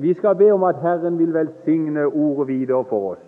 Vi skal be om at Herren vil velsigne ordet videre for oss.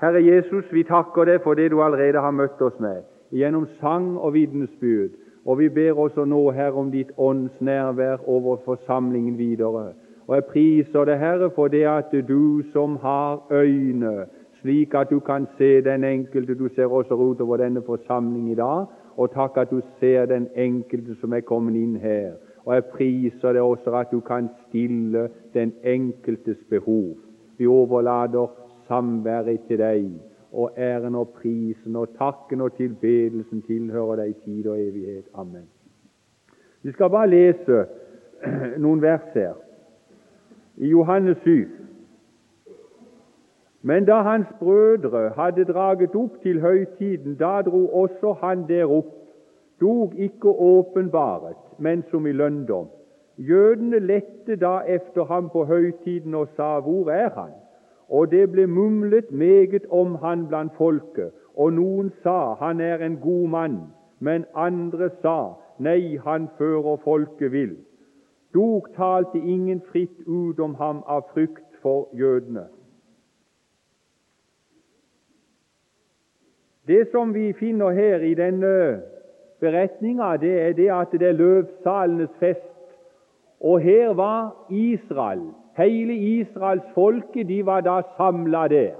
Herre Jesus, vi takker deg for det du allerede har møtt oss med, gjennom sang og vitnesbyrd. Og vi ber også nå, Herre, om ditt ånds nærvær over forsamlingen videre. Og jeg priser deg, Herre, for det at du som har øyne, slik at du kan se den enkelte Du ser også utover denne forsamling i dag. Og takk at du ser den enkelte som er kommet inn her. Og jeg priser deg også at du kan stille den enkeltes behov. Vi overlater samværet til deg, og æren og prisen og takken og tilbedelsen tilhører deg i tid og evighet. Amen. Vi skal bare lese noen vers her. I Johannes 7. Men da hans brødre hadde draget opp til høytiden, da dro også han der opp, dog ikke åpenbaret, men som i lønndom. Jødene lette da efter ham på høytiden og sa, Hvor er han? Og det ble mumlet meget om han blant folket, og noen sa, Han er en god mann, men andre sa, Nei, han fører folket vill. Dog talte ingen fritt ut om ham av frykt for jødene. Det som vi finner her i denne beretninga, det er det at det er løvsalenes fest. Og her var Israel. Hele Israels folke de var da samla der.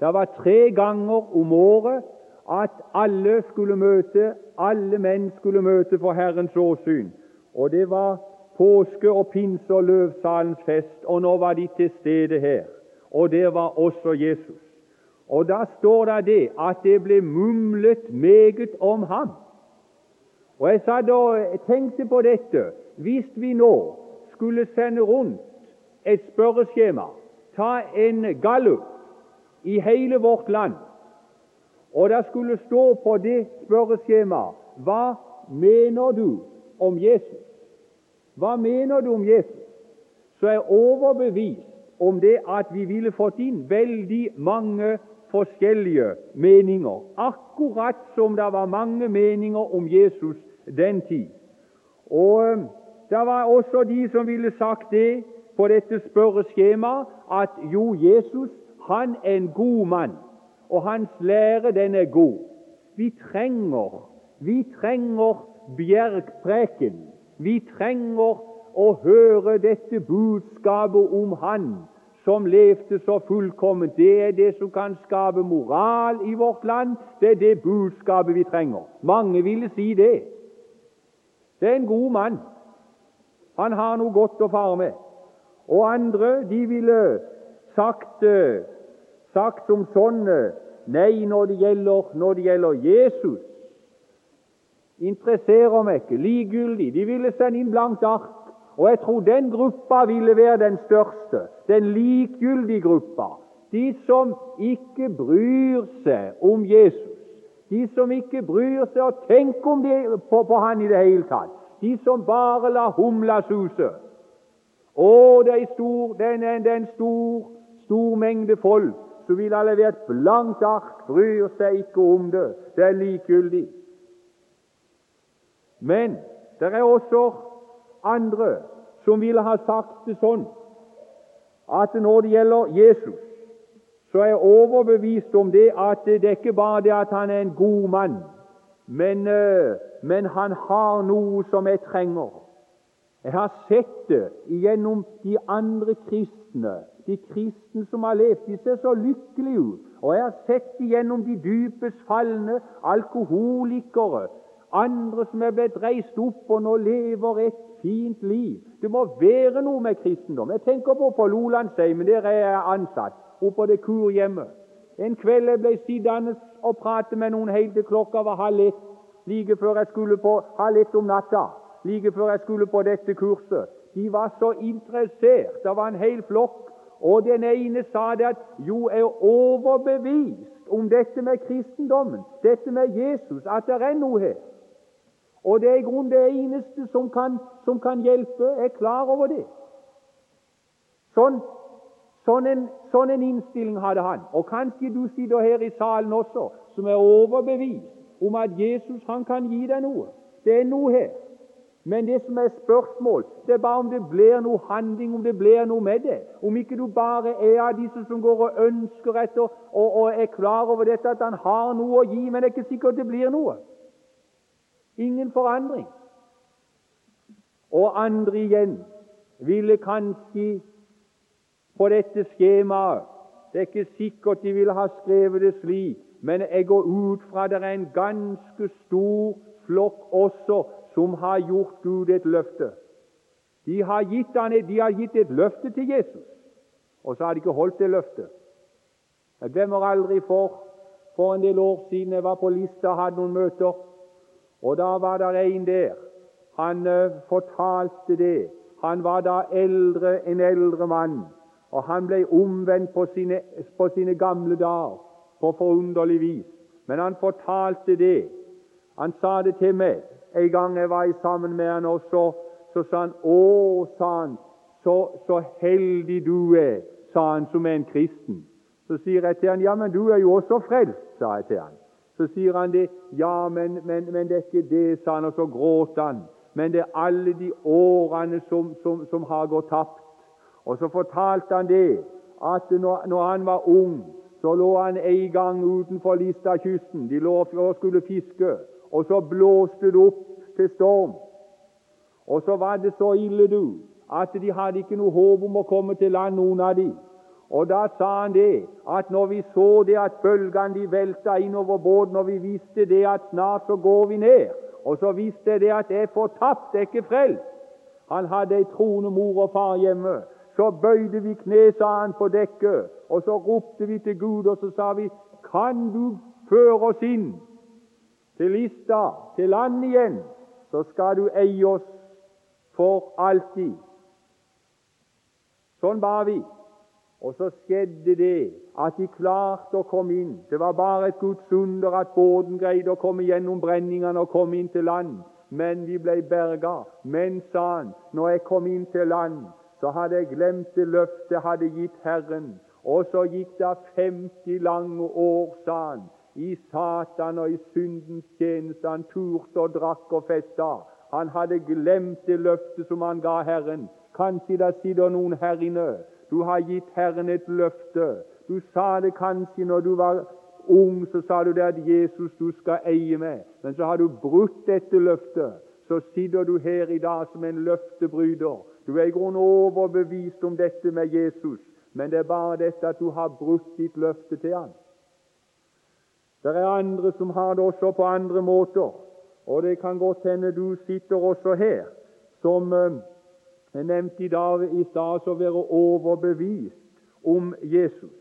Det var tre ganger om året at alle skulle møte, alle menn skulle møte for Herrens åsyn. Og det var påske og pinse og løvsalens fest, og nå var de til stede her. Og der var også Jesus. Og da står det det at det ble mumlet meget om ham. Og jeg satt og tenkte på dette. Hvis vi nå skulle sende rundt et spørreskjema, ta en gallup i hele vårt land, og det skulle stå på det spørreskjemaet Hva mener du om Jesus? Hva mener du om Jesus? Så er overbevist om det at vi ville fått inn veldig mange forskjellige meninger, akkurat som det var mange meninger om Jesus den tid. Og eh, det var også de som ville sagt det på dette spørreskjemaet at jo, Jesus han er en god mann, og hans lære den er god. Vi trenger, vi trenger bjergpreken. Vi trenger å høre dette budskapet om Han som levde så fullkomment. Det er det som kan skape moral i vårt land. Det er det budskapet vi trenger. Mange ville si det. Det er en god mann. Han har noe godt å fare med. Og andre de ville sagt, eh, sagt som sånne Nei, når det gjelder, når det gjelder Jesus, interesserer meg ikke, likegyldig. De ville sende inn blankt ark. Og jeg tror den gruppa ville være den største, den likegyldige gruppa. De som ikke bryr seg om Jesus. De som ikke bryr seg og tenker om det, på, på han i det hele tatt. De som bare lar humla suse. Å, det er, stor, det er en stor, stor mengde folk som vil ha levert blankt ark, bryr seg ikke om det. Det er likegyldig. Men det er også andre som ville ha sagt det sånn at når det gjelder Jesus, så er jeg overbevist om det at det er ikke bare det at han er en god mann, men, eh, men han har noe som jeg trenger. Jeg har sett det gjennom de andre kristne, de kristne som har levd. De ser så lykkelige ut. Og jeg har sett det gjennom de dypest falne, alkoholikere, andre som er blitt reist opp og nå lever et fint liv. Det må være noe med kristendom. Jeg tenker på på Lolandsheimen, der er jeg ansatt, oppe på det kurhjemmet. En kveld jeg ble sittende og prate med noen helt til klokka var halv ett, like før jeg skulle på halv ett om natta, like før jeg skulle på dette kurset. De var så interessert. Det var en hel flokk. Og den ene sa det at jo, er overbevist om dette med kristendommen, dette med Jesus, at det er noe her. Og det er i grunnen det eneste som kan, som kan hjelpe. Jeg er klar over det. Sånn, sånn, en, sånn en innstilling hadde han. Og kanskje du sitter her i salen også som er overbevist om at Jesus han kan gi deg noe. Det er noe her. Men det som er spørsmål, det er bare om det blir noe handling, om det blir noe med det. Om ikke du bare er av disse som går og ønsker etter og, og er klar over dette at han har noe å gi, men det er ikke sikkert det blir noe. Ingen forandring. Og andre igjen ville kanskje på dette skjemaet Det er ikke sikkert de ville ha skrevet det slik, men jeg går ut fra det er en ganske stor flokk også som har gjort Gud et løfte. De har gitt, de har gitt et løfte til Jesus, og så har de ikke holdt det løftet. Jeg glemmer aldri for, for en del år siden jeg var på Lista og hadde noen møter, og da var det en der. Han uh, fortalte det. Han var da eldre, en eldre mann, og han ble omvendt på sine, på sine gamle dager på forunderlig vis. Men han fortalte det. Han sa det til meg. En gang jeg var sammen med han, også, så sa han 'Å', sa han, så, så, heldig du er', sa han som er en kristen. Så sier jeg til han 'Ja, men du er jo også frelst', sa jeg til han. Så sier han det. 'Ja, men, men, men det er ikke det', sa han, og så gråt han. 'Men det er alle de årene som, som, som har gått tapt'. Og så fortalte han det, at når, han var ung, så lå han en gang utenfor Listakysten. De lå og skulle fiske og så blåste det opp til storm. Og så var det så ille, du, at de hadde ikke noe håp om å komme til land, noen av de. Og da sa han det, at når vi så det at bølgene de velta innover båten, og vi visste det at snart så går vi ned, og så visste jeg det at jeg er fortapt, jeg er ikke frelst Han hadde ei troende mor og far hjemme. Så bøyde vi kne, sa han, på dekket, og så ropte vi til Gud, og så sa vi, kan du føre oss inn til Lista, til land igjen, så skal du eie oss for alltid. Sånn ba vi. Og så skjedde det at de klarte å komme inn. Det var bare et Guds under at båten greide å komme gjennom brenningene og komme inn til land. Men vi ble berga. Men, sa han, når jeg kom inn til land, så hadde jeg glemt det løftet jeg hadde gitt Herren. Og så gikk det 50 lange år, sa han, i Satan og i syndens tjeneste. Han turte og drakk og festa. Han hadde glemt det løftet som han ga Herren. Kanskje det sitter noen her inne. Du har gitt Herren et løfte. Du sa det kanskje når du var ung, så sa du det at Jesus du skal eie meg. Men så har du brutt dette løftet. Så sitter du her i dag som en løftebryter. Du er i grunnen overbevist om dette med Jesus, men det er bare dette at du har brutt ditt løfte til han. Det er andre som har det også på andre måter, og det kan godt hende du sitter også her, som jeg nevnte i dag i stad, å være overbevist om Jesus.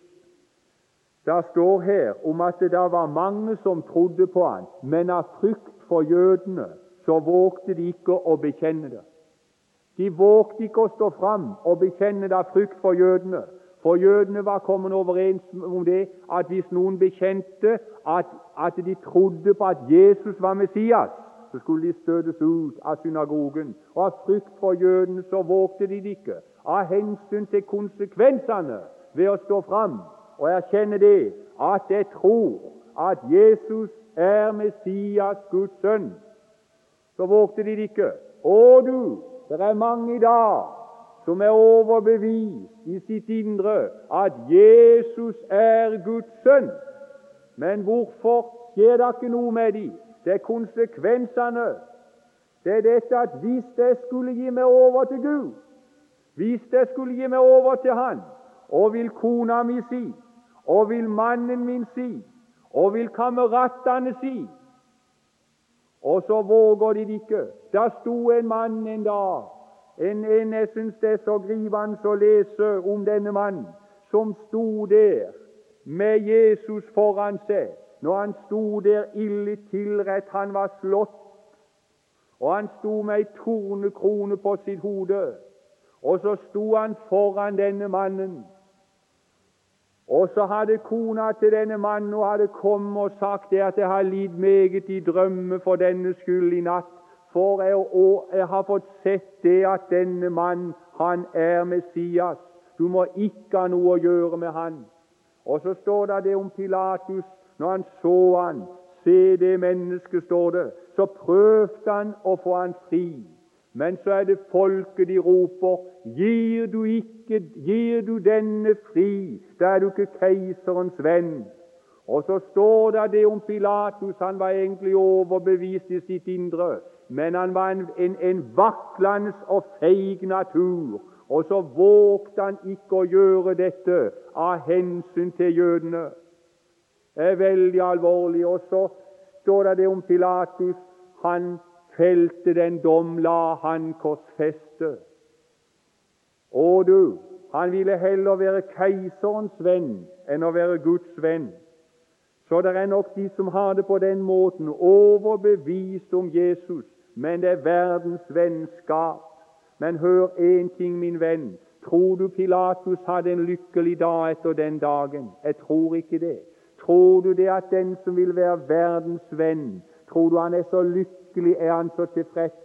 Det står her om at det var mange som trodde på han, men av frykt for jødene så vågte de ikke å bekjenne det. De vågte ikke å stå fram og bekjenne det av frykt for jødene. For jødene var kommet overens om det at hvis noen bekjente at, at de trodde på at Jesus var Messias, så skulle de støtes ut av synagogen. Og Av frykt for jødene så vågte de det ikke. Av hensyn til konsekvensene ved å stå fram og erkjenne det, at jeg tror at Jesus er Messias, Guds sønn, så vågte de det ikke. Å du, det er mange i dag som er overbevist i sitt indre at Jesus er Guds sønn. Men hvorfor skjer det ikke noe med dem? Det er konsekvensene. Det er dette at hvis jeg skulle gi meg over til Gud, hvis jeg skulle gi meg over til Han, og vil kona mi si, og vil mannen min si, og vil kameratene si Og så våger de det ikke. Da sto en mann en dag en, en, jeg syns det er så grivende å lese om denne mannen som sto der med Jesus foran seg. Når han sto der ille tilrett, han var slått, og han sto med ei tornekrone på sitt hode. Og så sto han foran denne mannen. Og så hadde kona til denne mannen og hadde kommet og sagt det at jeg har lidd meget i drømme for denne skyld i natt. For jeg, jeg har fått sett det at denne mann, han er Messias. Du må ikke ha noe å gjøre med han. Og så står det det om Pilatus. Når han så han, se det mennesket, står det, så prøvde han å få han fri. Men så er det folket de roper Gir du ikke, gir du denne fri, da er du ikke keiserens venn. Og så står det det om Pilatus. Han var egentlig overbevist i sitt indre, men han var en, en, en vaklende og feig natur. Og så vågte han ikke å gjøre dette av hensyn til jødene. Det er veldig alvorlig. Og så står det det om Pilatus. Han felte den dom, la han korsfeste. Å du, han ville heller være keiserens venn enn å være Guds venn. Så det er nok de som har det på den måten, overbevist om Jesus, men det er verdens vennskap. Men hør én ting, min venn. Tror du Pilatus hadde en lykkelig dag etter den dagen? Jeg tror ikke det. Tror du det at den som vil være verdens venn, tror du han er så lykkelig, er han så tilfreds?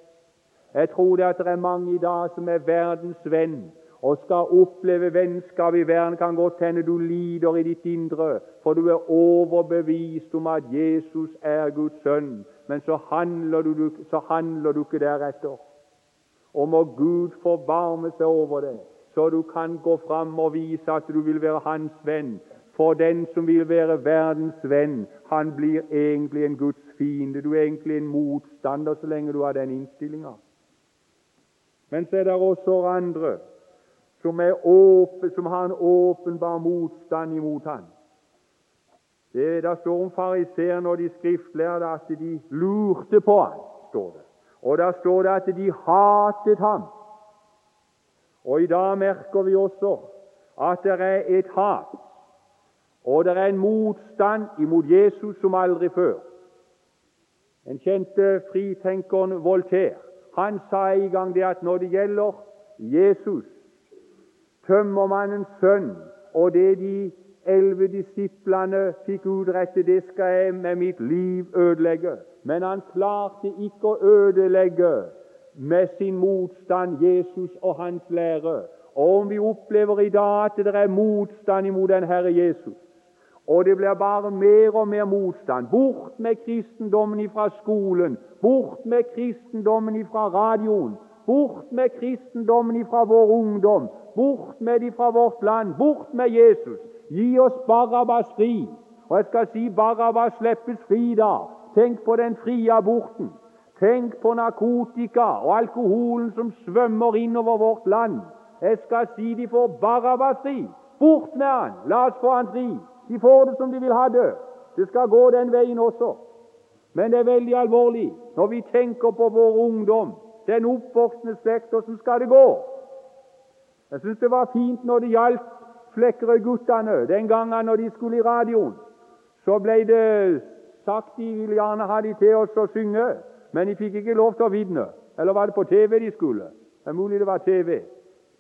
Jeg tror det at det er mange i dag som er verdens venn, og skal oppleve vennskap i verden, kan godt hende du lider i ditt indre, for du er overbevist om at Jesus er Guds sønn, men så handler du, så handler du ikke deretter. Og må Gud forbarme seg over det, så du kan gå fram og vise at du vil være hans venn. For den som vil være verdens venn, han blir egentlig en Guds fiende. Du er egentlig en motstander så lenge du har den innstillinga. Men så er det også andre som, åpen, som har en åpenbar motstand imot ham. Det det står om fariseerne og de skriftlærde at de lurte på ham, står det. Og der står det at de hatet ham. Og i dag merker vi også at det er et hat, og det er en motstand imot Jesus som aldri før. Den kjente fritenkeren Voltaire han sa en gang det at når det gjelder Jesus, tømmermannens sønn, og det de elleve disiplene fikk utrette, det skal jeg med mitt liv ødelegge. Men han klarte ikke å ødelegge med sin motstand Jesus og hans lære. Og om vi opplever i dag at det er motstand imot den Herre Jesus, og det blir bare mer og mer motstand Bort med kristendommen fra skolen, bort med kristendommen fra radioen, bort med kristendommen fra vår ungdom, bort med de fra vårt land, bort med Jesus. Gi oss Barabbas fri. Og jeg skal si Barabbas slippes fri da. Tenk på den frie aborten. Tenk på narkotika og alkoholen som svømmer innover vårt land. Jeg skal si de får Barabbas fri. Bort med han! La oss få han fri. De får det som de vil ha det. Det skal gå den veien også. Men det er veldig alvorlig når vi tenker på vår ungdom, den oppvoksende slekt. Åssen skal det gå? Jeg syns det var fint når det gjaldt Flekkerøy-guttene den gangen når de skulle i radioen. Så ble det sagt de ville gjerne ha de til oss å synge, men de fikk ikke lov til å vitne. Eller var det på TV de skulle? Det er mulig det var TV.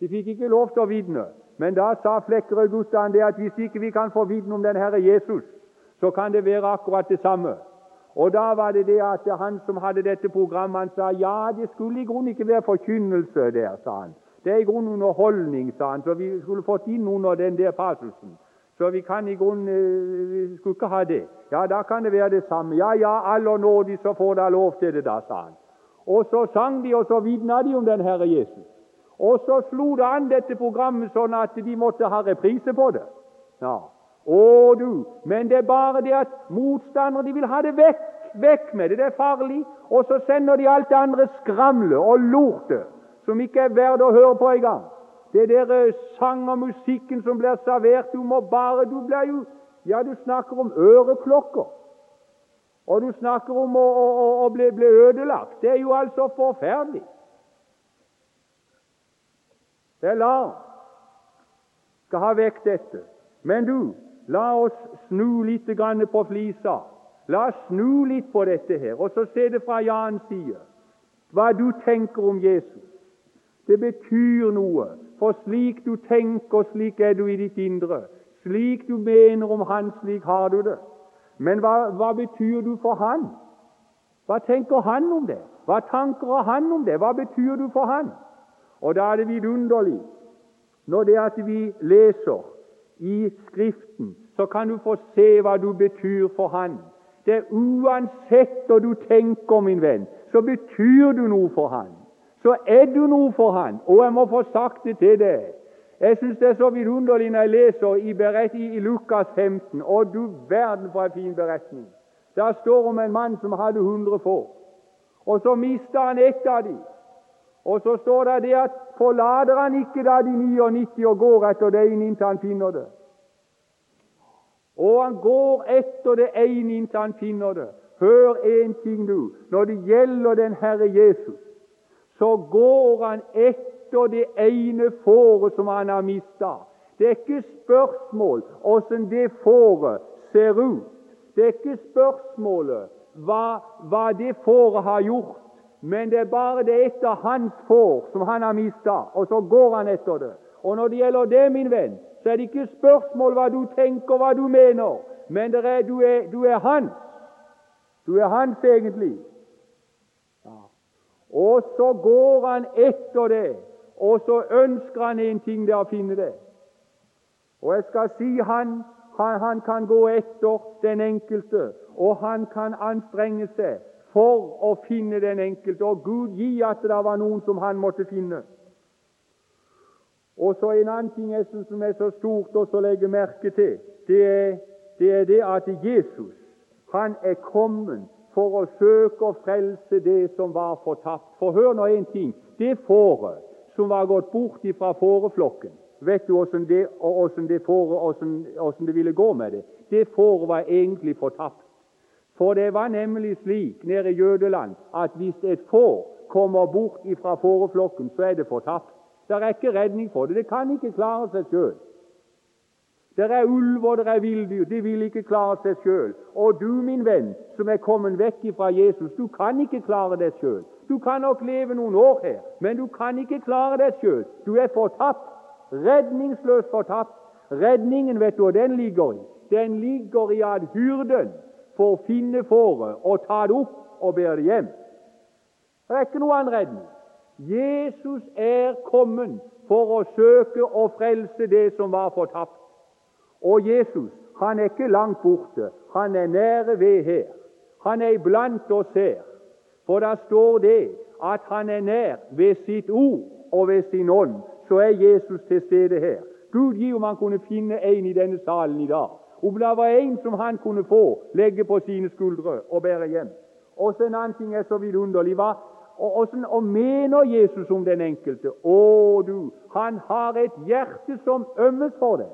De fikk ikke lov til å vitne. Men da sa Flekkerød guttene det at hvis ikke vi kan få vitne om den Herre Jesus, så kan det være akkurat det samme. Og da var det det at han som hadde dette programmet, han sa ja, det skulle i grunnen ikke være forkynnelse der, sa han. Det er i grunnen underholdning, sa han, så vi skulle fått inn under den der passusen. Så vi kan i grunnen eh, vi skulle ikke ha det. Ja, da kan det være det samme. Ja, ja, aller nådig, så får dere lov til det, da, sa han. Og så sang de, og så vitna de om den Herre Jesus. Og så slo det an dette programmet sånn at de måtte ha reprise på det. Ja. Å, du! Men det er bare det at motstandere de vil ha det vekk. Vekk med det. Det er farlig. Og så sender de alt det andre skramlet og lortet som ikke er verdt å høre på engang. Det der sang og musikken som blir servert Du må bare Du blir jo Ja, du snakker om øreklokker. Og du snakker om å, å, å bli, bli, ødelagt. Det er jo altså forferdelig. Det er larm. Skal ha vekk dette. Men du, la oss snu litt på flisa. La oss snu litt på dette her, og så se det fra Jans side. Hva du tenker om Jesus. Det betyr noe, for slik du tenker, slik er du i ditt indre. Slik du mener om Han, slik har du det. Men hva, hva betyr du for Han? Hva tenker Han om det? Hva tanker har Han om det? Hva betyr du for Han? Og da er det vidunderlig når det at vi leser i Skriften, så kan du få se hva du betyr for Han. Det er Uansett hva du tenker, min venn, så betyr du noe for Han så er du noe for han. Og jeg må få sagt det til deg. Jeg syns det er så vidunderlig når jeg leser i, berett, i, Lukas 15. Og du verden for en fin beretning. Der står om en mann som hadde 100 får. Og så mista han ett av dem. Og så står det det at forlater han ikke da de 99 og går etter det ene inntil han finner det. Og han går etter det ene inntil han finner det. Hør en ting, du. Når det gjelder den Herre Jesus, så går han etter det ene fåret som han har mista. Det er ikke spørsmål åssen det fåret ser ut. Det er ikke spørsmålet hva, hva det fåret har gjort, men det er bare det etter hans får som han har mista, og så går han etter det. Og når det gjelder det, min venn, så er det ikke spørsmål hva du tenker, hva du mener, men er, du, er, du, er, hans. Du er hans egentlig. Ja. Og så går han etter det, og så ønsker han en ting, det å finne det. Og jeg skal si han, han, han kan gå etter den enkelte, og han kan anstrenge seg for å finne den enkelte. Og Gud gi at det var noen som han måtte finne. Og så En annen ting jeg synes som er så stort å legge merke til, det er, det er det at Jesus han er kommet for å søke å frelse det som var fortapt. For hør nå en ting. Det fåret som var gått bort fra fåreflokken Vet du åssen det, det, det, ville gå med det? Det fåret var egentlig fortapt. For det var nemlig slik nede i Jødeland at hvis et får kommer bort fra fåreflokken, så er det fortapt. Det er ikke redning for det. Det kan ikke klare seg sjøl. Det er ulver, det er villdyr. De vil ikke klare seg sjøl. Og du, min venn, som er kommet vekk fra Jesus, du kan ikke klare deg sjøl. Du kan nok leve noen år her, men du kan ikke klare deg sjøl. Du er fortapt. Redningsløst fortapt. Redningen, vet du hva den ligger i? Den ligger i at hyrden får finne fåret og ta det opp og bære det hjem. Det er ikke noe annen redning. Jesus er kommet for å søke å frelse det som var fortapt. Og Jesus han er ikke langt borte. Han er nære ved her. Han er iblant oss her. For da står det at han er nær ved sitt ord og ved sin ånd. Så er Jesus til stede her. Gud gi om han kunne finne en i denne salen i dag om det var en som han kunne få, legge på sine skuldre og bære hjem. Og så En annen ting er så vidunderlig. Hva og, og, og, mener Jesus om den enkelte? Å, du, han har et hjerte som ømmes for deg.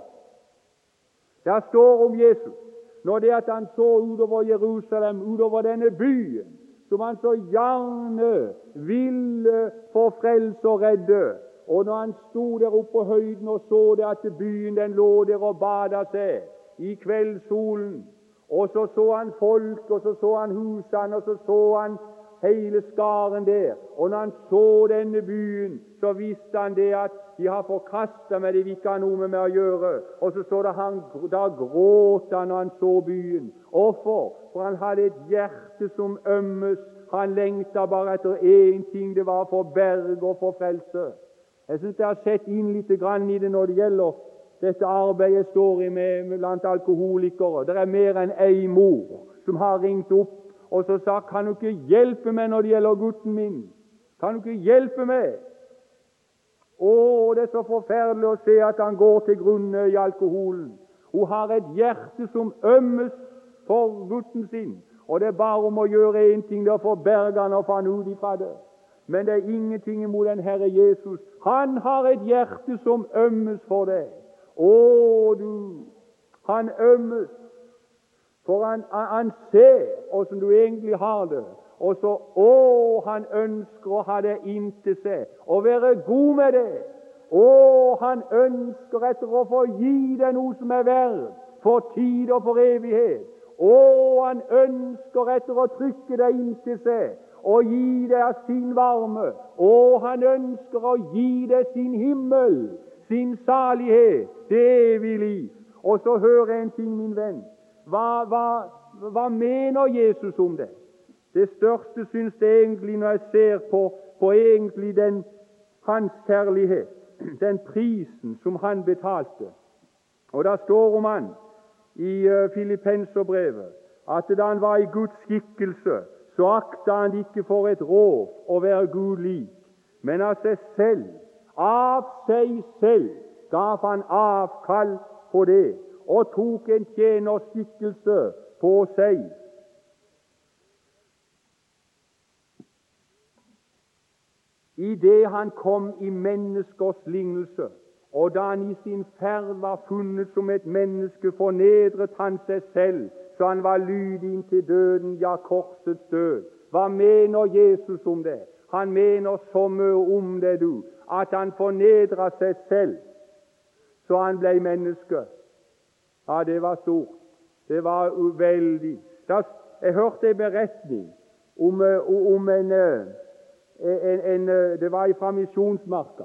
Der står om Jesus når det at han så utover Jerusalem, utover denne byen, som han så gjerne ville få frelse og redde. Og når han sto der oppe på høyden og så det at byen den lå der og bada seg, i kveldssolen. Og så så han folk, og så så han husene, og så så han hele skaren der. Og når han så denne byen, så visste han det at de har forkasta meg, de vil ikke ha noe med meg å gjøre. Og så står det han, da gråt han når han så byen. Hvorfor? For han hadde et hjerte som ømmes. Han lengta bare etter én ting, det var for berg og for frelse. Jeg syns jeg har sett inn litt i det når det gjelder dette arbeidet står i med blant alkoholikere. Det er mer enn ei mor som har ringt opp og så sagt 'Kan du ikke hjelpe meg når det gjelder gutten min?' 'Kan du ikke hjelpe meg?' Å, det er så forferdelig å se at han går til grunne i alkoholen. Hun har et hjerte som ømmes for gutten sin, og det er bare om å gjøre én ting, det er å få berga han og få han ut ifra det. Men det er ingenting imot den Herre Jesus. Han har et hjerte som ømmes for deg. Å, du, han ømmes, for han, han ser åssen du egentlig har det. Og så Å, han ønsker å ha det inntil seg og være god med det. Å, han ønsker etter å få gi deg noe som er verdt for tid og for evighet. Å, han ønsker etter å trykke deg inntil seg og gi deg sin varme. Å, han ønsker å gi deg sin himmel sin salighet, det evige liv. Og så hører jeg en ting, min venn. Hva, hva, hva mener Jesus om det? Det største syns jeg egentlig når jeg ser på, på egentlig den hans kjærlighet, den prisen som han betalte. Og da står om han i uh, Filippenserbrevet at da han var i Guds skikkelse, så akta han ikke for et rov å være Gud lik, men av seg selv. Av seg selv gav han avkall på det og tok en tjenerskikkelse på seg. I det han kom i menneskers lignelse, og da han i sin ferd var funnet som et menneske, fornedret han seg selv, så han var lydig inntil døden, ja, korsets død. Hva mener Jesus om det? Han mener så mye om det, du, at han fornedra seg selv, så han ble menneske. Ja, det var stort. Det var uveldig. Jeg hørte en beretning om, eh, om en, eh, en, en, eh, Det var fra Misjonsmarka.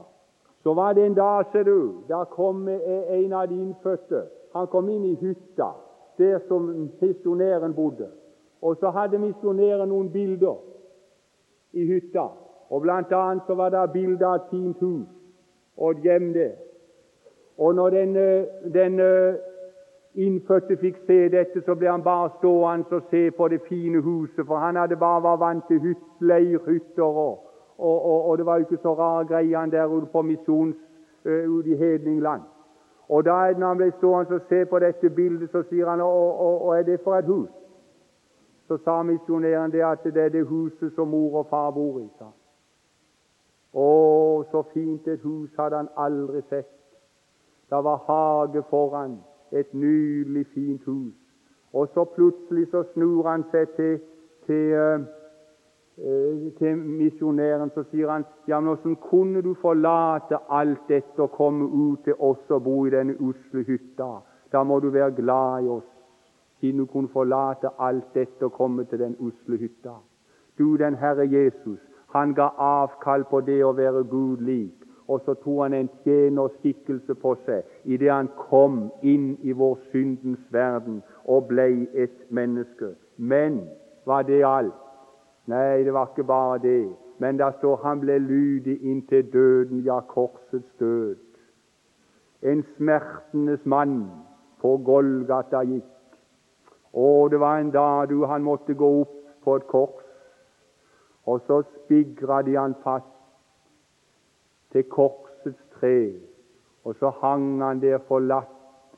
Så var det en dag, ser du, der kom en av de innfødte. Han kom inn i hytta der som misjonæren bodde. Og så hadde misjonæren noen bilder i hytta. Og Blant annet så var det bilde av et fint hus og et hjem der. Og når den, den innfødte fikk se dette, så ble han bare stående og se på det fine huset, for han hadde bare vært vant til hytt, leirhytter, og, og, og, og, det var jo ikke så rare greiene der ute på misjons uh, ute i hedningland. Og da når han ble stående og se på dette bildet, så sier han og, er det for et hus? Så sa misjonæren det at det er det huset som mor og far bor i. sa Å, så fint et hus hadde han aldri sett. Det var hage foran et nydelig, fint hus. Og så plutselig så snur han seg til, til, uh, til misjonæren så sier han ja, men hvordan kunne du forlate alt dette og komme ut til oss og bo i denne usle hytta? Da må du være glad i oss, siden hun kunne forlate alt dette og komme til den usle hytta. Du, den Herre Jesus, han ga avkall på det å være Gud lik og så tok han en tjenerskikkelse på seg idet han kom inn i vår syndens verden og ble et menneske. Men var det alt? Nei, det var ikke bare det. Men der står han ble lydig inntil døden, ja, korsets død. En smertenes mann på Golgata gikk. Og det var en dag han måtte gå opp på et kors, og så spigra de han fast til korsets tre, og så hang han der forlatt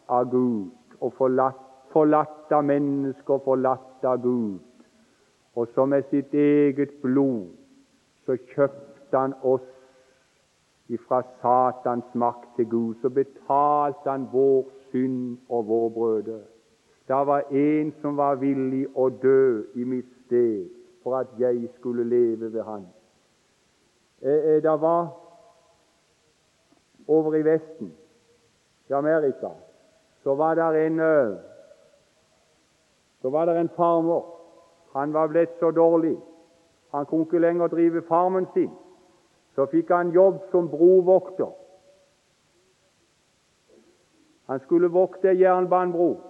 av Gud, og forlatt, forlatt av mennesker, forlatt av Gud. Og så med sitt eget blod så kjøpte han oss ifra Satans makt til Gud. Så betalte han vår synd og vår brøde. Det var en som var villig å dø i mitt sted for at jeg skulle leve ved Han. Eh, eh, det var over i Vesten, i Amerika, så var det en så var det en farmer. Han var blitt så dårlig. Han kunne ikke lenger drive farmen sin. Så fikk han jobb som brovokter. Han skulle vokte jernbanebro.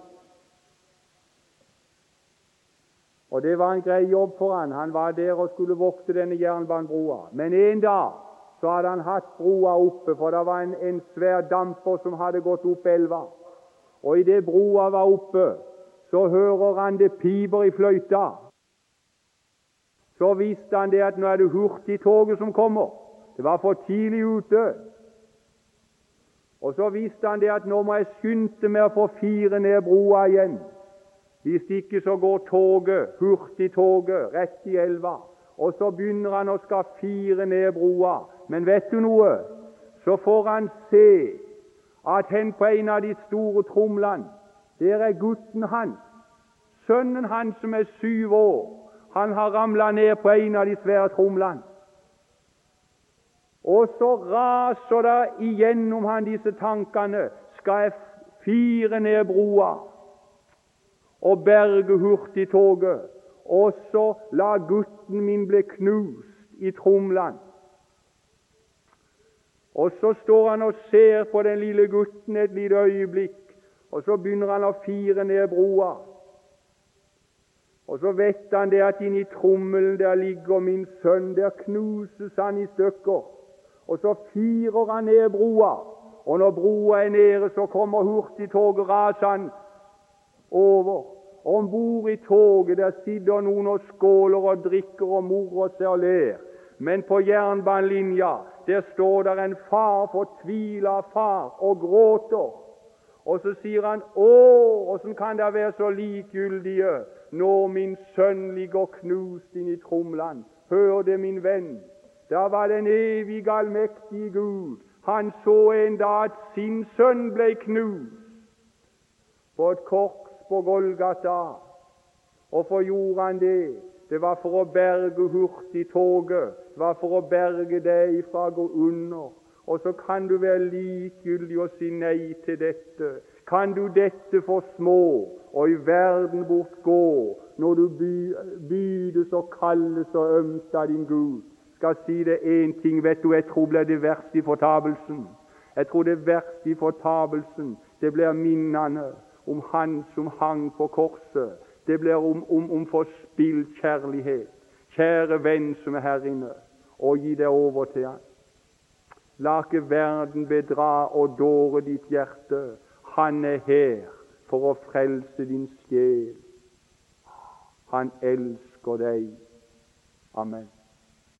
Og Det var en grei jobb for han. Han var der og skulle vokte denne jernbanebrua. Men en dag så hadde han hatt brua oppe, for det var en, en svær damper som hadde gått opp elva. Og idet brua var oppe, så hører han det piper i fløyta. Så visste han det at nå er det hurtigtoget som kommer. Det var for tidlig ute. Og så visste han det at nå må jeg skynde meg å få fire ned brua igjen. Hvis ikke så går toget, hurtigtoget, rett i elva. Og så begynner han å skal fire ned broa. Men vet du noe? Så får han se at hen på en av de store tromlene, der er gutten hans, sønnen hans som er syv år. Han har ramla ned på en av de svære tromlene. Og så raser det igjennom han disse tankene. Skal jeg fire ned broa og berge hurtigtoget? og så la gutten min bli knust i Tromland. Og så står han og ser på den lille gutten et lite øyeblikk, og så begynner han å fire ned broa. Og så vet han det at inni trommelen der ligger min sønn, der knuses han i stykker. Og så firer han ned broa, og når broa er nede, så kommer hurtigtoget rasende over. Om bord i toget der sitter noen og skåler og drikker og morer seg og ler. Men på jernbanelinja der står der en far, fortvila far, og gråter. Og så sier han, 'Å, åssen kan dere være så likegyldige når min sønn ligger knust inn i Tromland?' Hør det, min venn. Da var den evige, allmektige Gud. Han så en dag at sin sønn ble knust på et korps på Golgata. Og for gjorde han det? Det var for å berge hurtigtoget. Det var for å berge deg fra å gå under. Og så kan du være likegyldig og si nei til dette. Kan du dette for små og i verden bort gå, når du bydes og kalles og ømst av din Gud? Skal si det én ting, vet du, jeg tror blir det verste i fortapelsen. Jeg tror det verste i fortapelsen, det blir minnene om Han som hang på korset. Det blir om, om, om forspilt kjærlighet. Kjære venn som er her inne, og gi deg over til Han. La ikke verden bedra og dåre ditt hjerte. Han er her for å frelse din sjel. Han elsker deg. Amen.